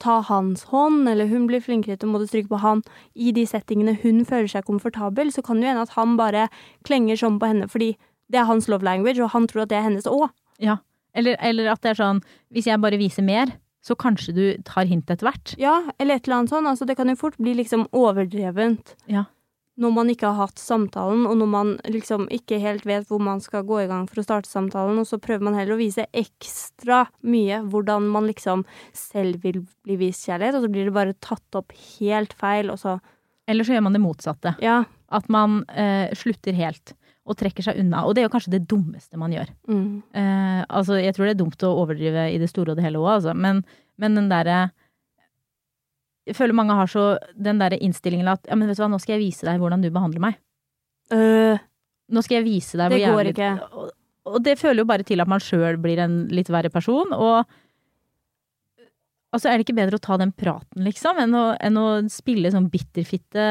ta hans hånd, eller hun blir flinkere til å måtte stryke på han i de settingene hun føler seg komfortabel, så kan det jo hende at han bare klenger sånn på henne fordi det er hans love language, og han tror at det er hennes òg. Ja. Eller, eller at det er sånn Hvis jeg bare viser mer, så kanskje du tar hint etter hvert. Ja, eller et eller annet sånn. Altså, det kan jo fort bli liksom overdrevent Ja. Når man ikke har hatt samtalen, og når man liksom ikke helt vet hvor man skal gå i gang for å starte samtalen, og så prøver man heller å vise ekstra mye hvordan man liksom selv vil bli vist kjærlighet, og så blir det bare tatt opp helt feil, og så Eller så gjør man det motsatte. Ja. At man eh, slutter helt og trekker seg unna. Og det er jo kanskje det dummeste man gjør. Mm. Eh, altså, jeg tror det er dumt å overdrive i det store og det hele òg, altså. Men, men den derre Jeg føler mange har så den derre innstillingen at ja, men vet du hva, nå skal jeg vise deg hvordan du behandler meg. Uh, Nå skal jeg vise deg Det går ikke. Og, og det føler jo bare til at man sjøl blir en litt verre person, og Altså, er det ikke bedre å ta den praten, liksom, enn å, enn å spille sånn bitterfitte,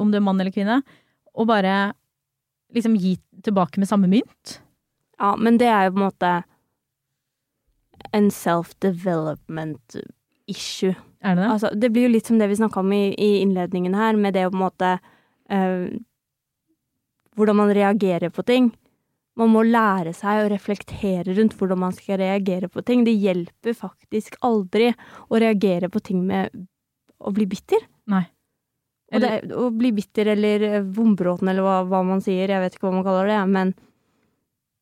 om du er mann eller kvinne, og bare liksom gi tilbake med samme mynt? ja, men det er jo på en måte en self-development issue. Er det det? Altså, det blir jo litt som det vi snakka om i, i innledningen her, med det å på en måte eh, Hvordan man reagerer på ting. Man må lære seg å reflektere rundt hvordan man skal reagere på ting. Det hjelper faktisk aldri å reagere på ting med å bli bitter. Nei. Og det, å bli bitter eller vombråten eller hva, hva man sier, jeg vet ikke hva man kaller det, men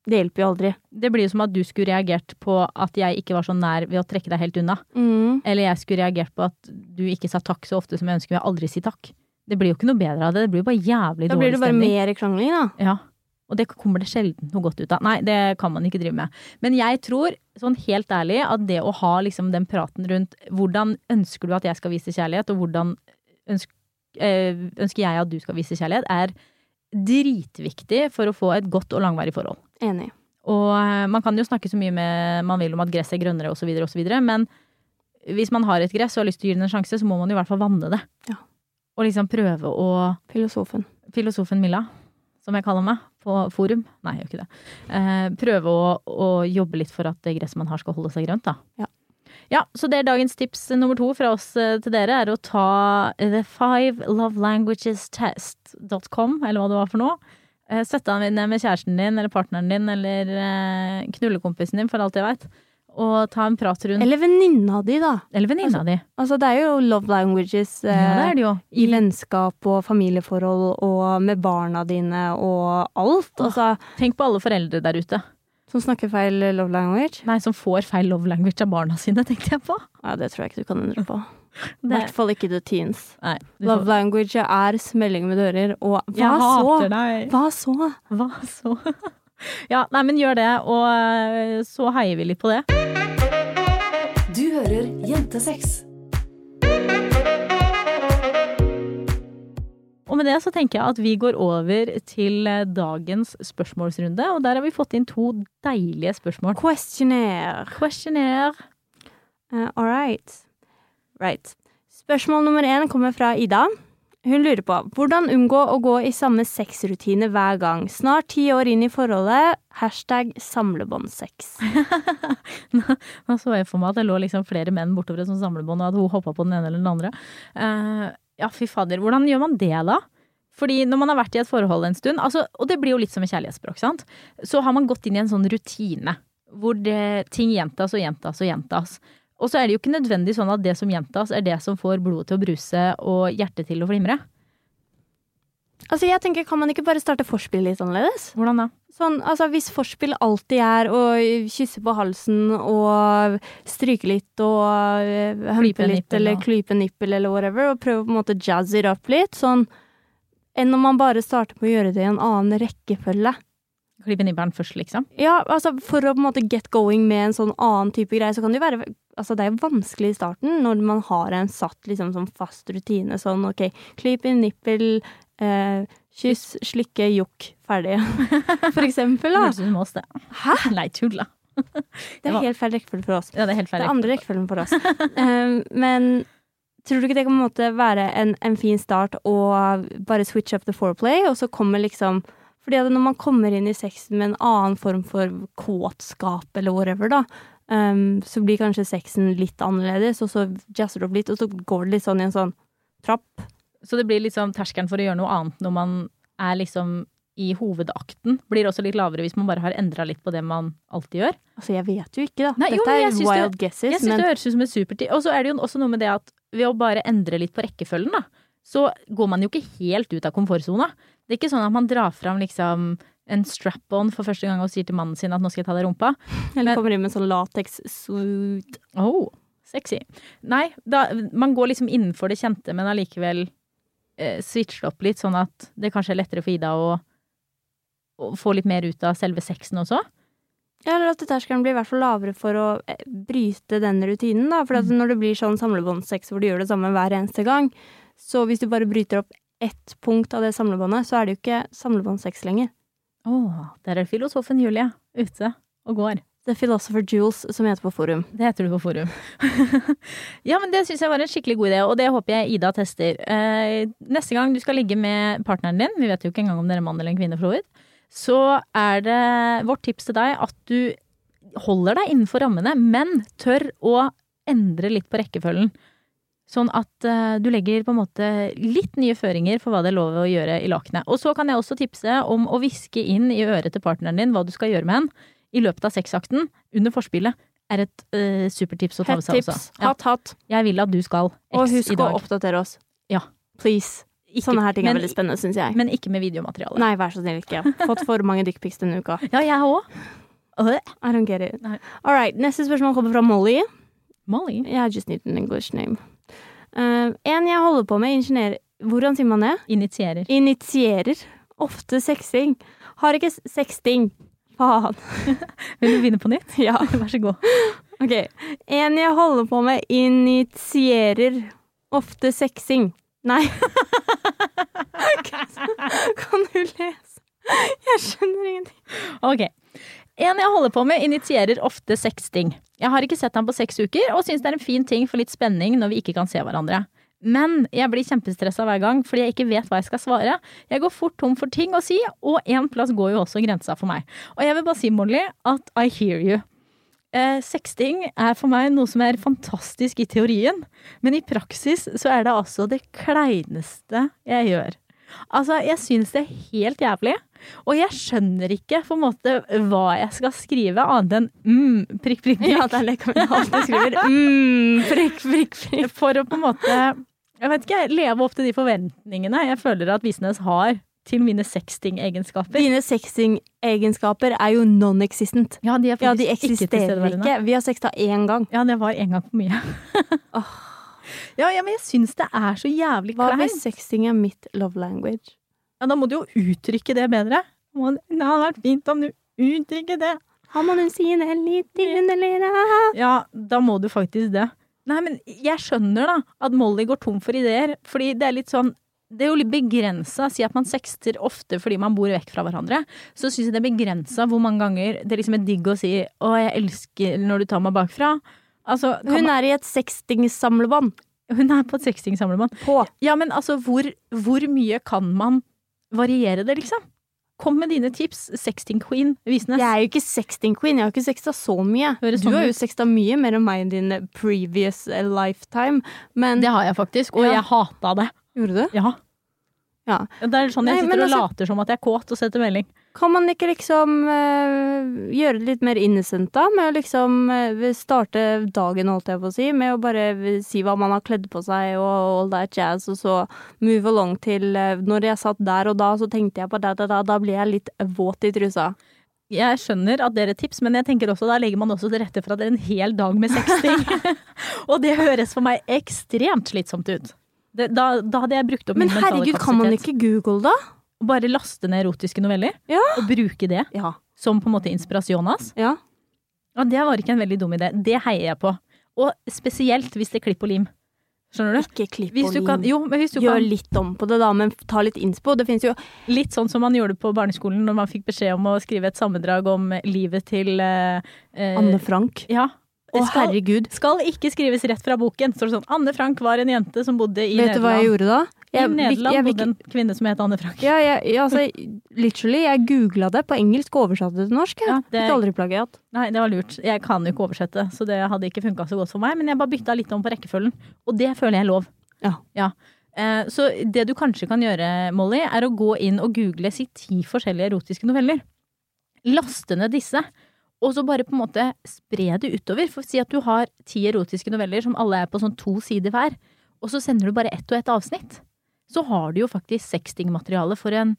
det hjelper jo aldri. Det blir jo som at du skulle reagert på at jeg ikke var så nær ved å trekke deg helt unna. Mm. Eller jeg skulle reagert på at du ikke sa takk så ofte som jeg ønsker, men jeg aldri si takk. Det blir jo ikke noe bedre av det, det blir jo bare jævlig dårlig stemning. Da blir det bare stemning. mer krangling, da. Ja. Og det kommer det sjelden noe godt ut av. Nei, det kan man ikke drive med. Men jeg tror, sånn helt ærlig, at det å ha liksom den praten rundt hvordan ønsker du at jeg skal vise kjærlighet, og hvordan ønsker, øh, ønsker jeg at du skal vise kjærlighet, er dritviktig for å få et godt og langvarig forhold. Enig. Og eh, man kan jo snakke så mye med man vil om at gresset er grønnere osv., osv., men hvis man har et gress og har lyst til å gi det en sjanse, så må man i hvert fall vanne det. Ja. Og liksom prøve å Filosofen. Filosofen Milla, som jeg kaller meg på forum, nei, jeg gjør ikke det. Eh, prøve å, å jobbe litt for at det gresset man har skal holde seg grønt, da. Ja. Ja, så det er dagens tips nummer to fra oss eh, til dere, er å ta the five lovelanguagestest.com, eller hva det var for noe. Eh, Sett deg ned med kjæresten din eller partneren din eller eh, knullekompisen din, for alt jeg veit, og ta en prat rundt Eller venninna di, da. Eller venninna di. Altså, det er jo love languages eh, Ja, det er det jo. i vennskap og familieforhold og med barna dine og alt. Altså, Tenk på alle foreldre der ute. som snakker feil love language. Nei, som får feil love language av barna sine, tenkte jeg på. Ja, det tror jeg ikke du kan endre på. I hvert fall ikke the teens. Nei, Love language er smelling med dører, og hva Jeg så? hater deg. Hva så? Hva så? Ja, nei, men gjør det, og eh, så heier vi litt på det. Du hører Jentesex. Og med det så tenker jeg at vi går over til eh, dagens spørsmålsrunde, og der har vi fått inn to deilige spørsmål. Questionnaire. Questionnaire. Uh, all right. Right. Spørsmål nummer én kommer fra Ida. Hun lurer på hvordan unngå å gå i samme sexrutine hver gang. Snart ti år inn i forholdet. Hashtag samlebåndsex. Nå så jeg for meg at det lå liksom flere menn bortover et sånt samlebånd, og at hun hoppa på den ene eller den andre. Uh, ja, fy fader. Hvordan gjør man det, da? Fordi når man har vært i et forhold en stund, altså, og det blir jo litt som et kjærlighetsspråk, sant, så har man gått inn i en sånn rutine hvor det, ting gjentas og gjentas og gjentas. Og så er det jo ikke nødvendig sånn at det som gjentas, er det som får blodet til å bruse og hjertet til å flimre. Altså, jeg tenker, Kan man ikke bare starte forspill litt annerledes? Hvordan da? Sånn, altså Hvis forspill alltid er å kysse på halsen og stryke litt og Klype humpe litt eller og- klype nippel eller whatever, og prøve på en måte jazze it up litt, sånn enn om man bare starter med å gjøre det i en annen rekkefølge. Klippe nibbelen først, liksom? Ja, altså For å på en måte get going med en sånn annen type greie, så kan det jo være Altså det er jo vanskelig i starten når man har en satt liksom sånn fast rutine. Sånn OK, klyp i nippel, eh, kyss, slikke, jokk, ferdig. For eksempel, da. Høres ut som oss, det. Hæ? Nei, tulla. Det er helt feil rekkefølge for oss. Ja, det er helt Det er andre rekkefølgen for oss. Eh, men tror du ikke det kan på en måte være en, en fin start å bare switch up the foreplay, og så kommer liksom fordi at når man kommer inn i sexen med en annen form for kåtskap eller whatever, da, um, så blir kanskje sexen litt annerledes, og så jazzer det opp litt, og så går det litt sånn i en sånn trapp. Så det blir liksom terskelen for å gjøre noe annet når man er liksom i hovedakten, blir også litt lavere hvis man bare har endra litt på det man alltid gjør. Altså, jeg vet jo ikke, da. Nei, Dette jo, er wild det- guesses, Jeg syns men det høres ut som en supertid. Og så er det jo også noe med det at ved å bare endre litt på rekkefølgen, da, så går man jo ikke helt ut av komfortsona. Det er ikke sånn at man drar fram liksom en strap-on for første gang og sier til mannen sin at nå skal jeg ta deg rumpa. eller kommer inn med sånn latex-suit. Oh, sexy. Nei, da, man går liksom innenfor det kjente, men allikevel eh, switcher opp litt, sånn at det kanskje er lettere for Ida å, å få litt mer ut av selve sexen også. Ja, eller at terskelen blir i hvert fall lavere for å eh, bryte den rutinen, da. For Mm. når det blir sånn samlebåndsex hvor du gjør det samme hver eneste gang, så hvis du bare bryter opp ett punkt av det samlebåndet, så er det jo ikke samlebåndsex lenger. Å, der er filosofen Julie ute og går. The Philosopher Jules, som heter på forum. Det heter du på forum. ja, men det syns jeg var en skikkelig god idé, og det håper jeg Ida tester. Eh, neste gang du skal ligge med partneren din, vi vet jo ikke engang om dere er mann eller en kvinne, for så så er det vårt tips til deg at du holder deg innenfor rammene, men tør å endre litt på rekkefølgen. Sånn at uh, du legger på en måte litt nye føringer for hva det er lov å gjøre i lakenet. Og så kan jeg også tipse om å hviske inn i øret til partneren din hva du skal gjøre med henne i løpet av sexakten under forspillet. Er et uh, supertips å ta med seg også. Ja, Hatt, hatt. jeg vil at du skal Og husk i å oppdatere oss. Ja. Please. Ikke- Sånne her ting er veldig spennende, syns jeg. Men ikke med videomateriale. Nei, vær så snill, ikke. Fått for mange dickpics denne uka. Ja, jeg òg. I don't get it. All right, neste spørsmål kommer fra Molly. Molly. Yeah, I just need an English name. Eh, en jeg holder på med, ingeniør... Hvordan sier man det? Initierer. Initierer. Ofte sexting. Har ikke sexting. Faen. Vil du begynne på nytt? Ja, Vær så god. ok. En jeg holder på med, initierer ofte sexing. Nei. kan du lese? Jeg skjønner ingenting. Ok. En jeg holder på med, initierer ofte sexting. Jeg har ikke sett ham på seks uker, og syns det er en fin ting for litt spenning når vi ikke kan se hverandre. Men jeg blir kjempestressa hver gang fordi jeg ikke vet hva jeg skal svare. Jeg går fort tom for ting å si, og én plass går jo også grensa for meg. Og jeg vil bare si, Molly, at I hear you. Eh, sexting er for meg noe som er fantastisk i teorien, men i praksis så er det altså det kleineste jeg gjør. Altså, jeg syns det er helt jævlig. Og jeg skjønner ikke på en måte hva jeg skal skrive, annet enn mm, prikk, prikk, prikk. Det jeg alltid skriver. Mm, prikk, prikk, prikk. For å på en måte, jeg vet ikke, leve opp til de forventningene jeg føler at Visnes har til mine sexting-egenskaper. Dine sexting-egenskaper er jo non-existent. Ja, de Ja, de eksisterer ikke ikke. Vi har sexta én gang. Ja, det var én gang for mye. ja, ja, men jeg syns det er så jævlig Hva kleint. hvis sexting er mitt love language? Ja, da må du jo uttrykke det bedre. Det hadde vært fint om du uttrykker det. Har man en sine litt underlera? Ja, da må du faktisk det. Nei, men jeg skjønner da at Molly går tom for ideer, fordi det er litt sånn det er jo litt begrensa. Si at man sexter ofte fordi man bor vekk fra hverandre. Så syns jeg det er begrensa hvor mange ganger det liksom er digg å si 'Å, jeg elsker når du tar meg bakfra'. Altså, Hun er i et sexting-samlebånd. hun er på et sexting-samlebånd. Ja, men altså, hvor, hvor mye kan man variere det, liksom? Kom med dine tips, sexting queen Visnes. Jeg er jo ikke sexting-queen. Jeg har ikke sexta så mye. Høres Du sånn har jo sexta mye mer enn meg i din previous lifetime. Men Det har jeg faktisk, og Ja. jeg hata det. Gjorde du? Ja. Ja. Det er sånn jeg Nei, sitter og altså- later som at jeg er kåt og setter melding. Kan man ikke liksom eh, gjøre det litt mer innocent, da? Med å liksom eh, starte dagen, holdt jeg på å si, med å bare si hva man har kledd på seg og all that jazz, og så move along til eh, Når jeg satt der og da, så tenkte jeg på da, da, da, da blir jeg litt våt i trusa. Jeg skjønner at det er et tips, men jeg tenker også da legger man også til rette for at det er en hel dag med sexting. og det høres for meg ekstremt slitsomt ut. Det, da, da hadde jeg brukt opp Men min mentale herregud, kan man ikke google, da? Bare laste ned erotiske noveller Ja. og bruke det Ja. som på en måte inspirasjonas. Ja. Og det var ikke en veldig dum idé. Det heier jeg på. Og spesielt hvis det er klipp og lim. Skjønner du? Ikke klipp Hvis og lim. kan, jo, men hvis du Gjør kan litt om på det, da, men ta litt innspo. Det finnes jo Litt sånn som man gjorde på barneskolen når man fikk beskjed om å skrive et sammendrag om livet til eh, eh, Anne Frank. Ja. Det skal, herregud. skal ikke skrives rett fra boken. Står det sånn Anne Frank var en jente som bodde i Vet du hva jeg gjorde da? I Jeg, Nederland jeg, bodde en kvinne som het Anne Frank. Ja, jeg, ja, altså, literally, jeg googla det på engelsk og oversatte det til norsk. Jeg. Ja, det- Fikk aldri plagiat. Nei, det var lurt. Jeg kan jo ikke oversette, så det hadde ikke funka så godt for meg. Men jeg bare bytta litt om på rekkefølgen, og det føler jeg er lov. Ja. Eh, Så det du kanskje kan gjøre, Molly, er å gå inn og google si ti forskjellige erotiske noveller. Laste ned disse, og så bare på en måte spre det utover. For si at du har ti erotiske noveller som alle er på sånn to sider hver, og så sender du bare ett og ett avsnitt. Så har du jo faktisk sextingmateriale for en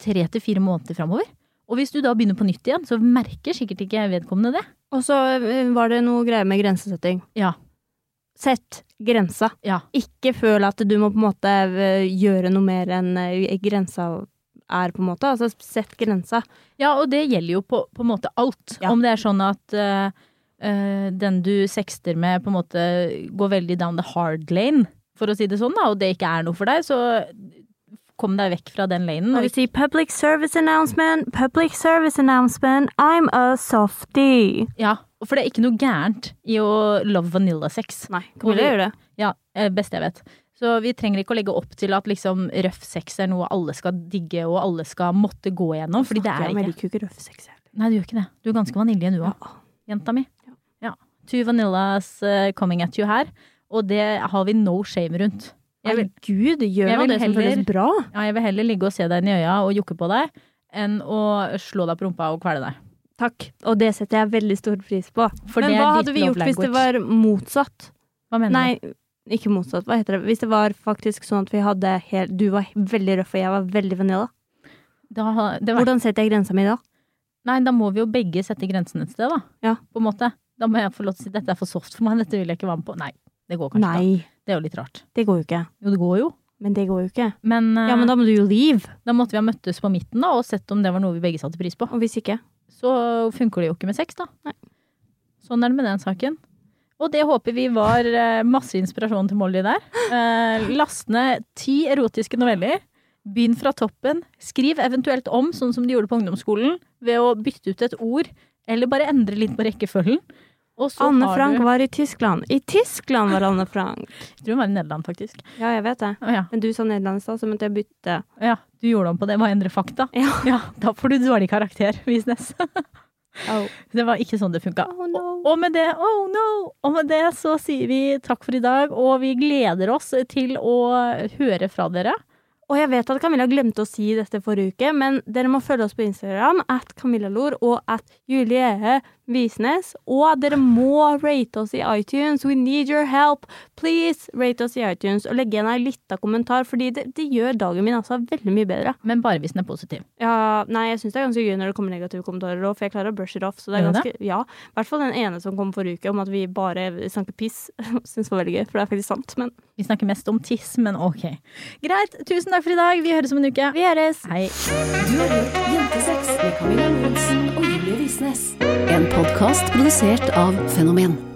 tre til fire måneder framover. Og hvis du da begynner på nytt igjen, så merker sikkert ikke vedkommende det. Og så eh, var det noe greier med grensesetting. Ja. Sett grensa. Ja. Ikke føl at du må på en måte eh, gjøre noe mer enn eh, grensa er, på en måte. Altså, sett grensa. Ja, og det gjelder jo på, på en måte alt. Ja. Om det er sånn at uh, den du sexter med på en måte går veldig down the hard lane, for å si det sånn, da, og det ikke er noe for deg, så kom deg vekk fra den lanen. Og vi sier public service announcement, public service announcement, I'm a softie. Ja, for det er ikke noe gærent i å love vanilla sex. Nei, Camilla gjør det. Ja, eh, best jeg vet. Så vi trenger ikke å legge opp til at liksom røff sex er noe alle skal digge og alle skal måtte gå gjennom, fordi det er om, Jeg ikke. liker jo ikke røff sex. Nei, du gjør ikke det. Du er ganske vanilje du òg, Ja. jenta mi. Ja. Ja. Two vanillas eh, coming at you her, og det har vi no shame rundt. Jeg vil, Gud, gjør jeg det som føles bra. ja, jeg vil heller ligge og se deg inn i øya og jokke på deg, enn å slå deg på rumpa og kvele deg. Takk, og det setter jeg veldig stor pris på. For Men det hva hadde vi gjort gjort hvis det var motsatt? Hva mener Nei, ikke motsatt. Hva heter det? Hvis det var faktisk sånn at vi hadde helt Du var veldig røff, og jeg var veldig vanilla. Da, var, Hvordan setter jeg grensa mi da? nei, da må vi jo begge sette grensen et sted, da. Ja. På en måte. Da må jeg få lov til å si dette er for soft for meg, dette vil jeg ikke være med på. Nei, det går kanskje Nei. Nei, Det er jo litt rart. det går jo ikke. Jo, det går jo. Men det går jo ikke. Men, uh, Ja, men da må du jo leave. da måtte vi ha møttes på midten da, og sett om det var noe vi begge satte pris på. Og hvis ikke? Så funker det jo ikke med sex, da. Nei. Sånn er det med den saken. Og det håper vi var eh, masse inspirasjon til Molly der. Eh, last ned ti erotiske noveller. Begynn fra toppen. Skriv eventuelt om, sånn som de gjorde på ungdomsskolen, ved å bytte ut et ord, eller bare endre litt på rekkefølgen. Anne Frank du var i Tyskland. I Tyskland var Anne Frank. Jeg tror hun var i Nederland, faktisk. Ja, jeg vet det. Ja. Men du sa Nederland i stad, så måtte jeg bytte. ja. Du gjorde om på det. Hva endre fakta? Ja. Da får du dårlig karakter, Visnes. Oh, Det var ikke sånn det funka. oh no. Og med det, oh no! Og med det så sier vi takk for i dag, og vi gleder oss til å høre fra dere. Og jeg vet at Camilla glemte å si dette forrige uke, men dere må følge oss på Instagram at Camillalor og at Julie Visnes. Og dere må rate oss i iTunes. We need your help. Please rate oss i iTunes og legge igjen ei lita kommentar, fordi det, det gjør dagen min altså veldig mye bedre. Men bare hvis den er positiv. Ja, nei, jeg syns det er ganske gøy når det kommer negative kommentarer òg, for jeg klarer å brush it off. Så det er ganske, ja, I hvert fall den ene som kom forrige uke, om at vi bare snakker piss. Syns var veldig gøy, for det er faktisk sant. Men Vi snakker mest om tiss, men ok. Greit. Tusen takk for i dag. Vi høres om en uke. vi høres! Hei. Du har hørt Jentesex med Camilla Lorentzen og Visnes. En podkast produsert av Fenomen.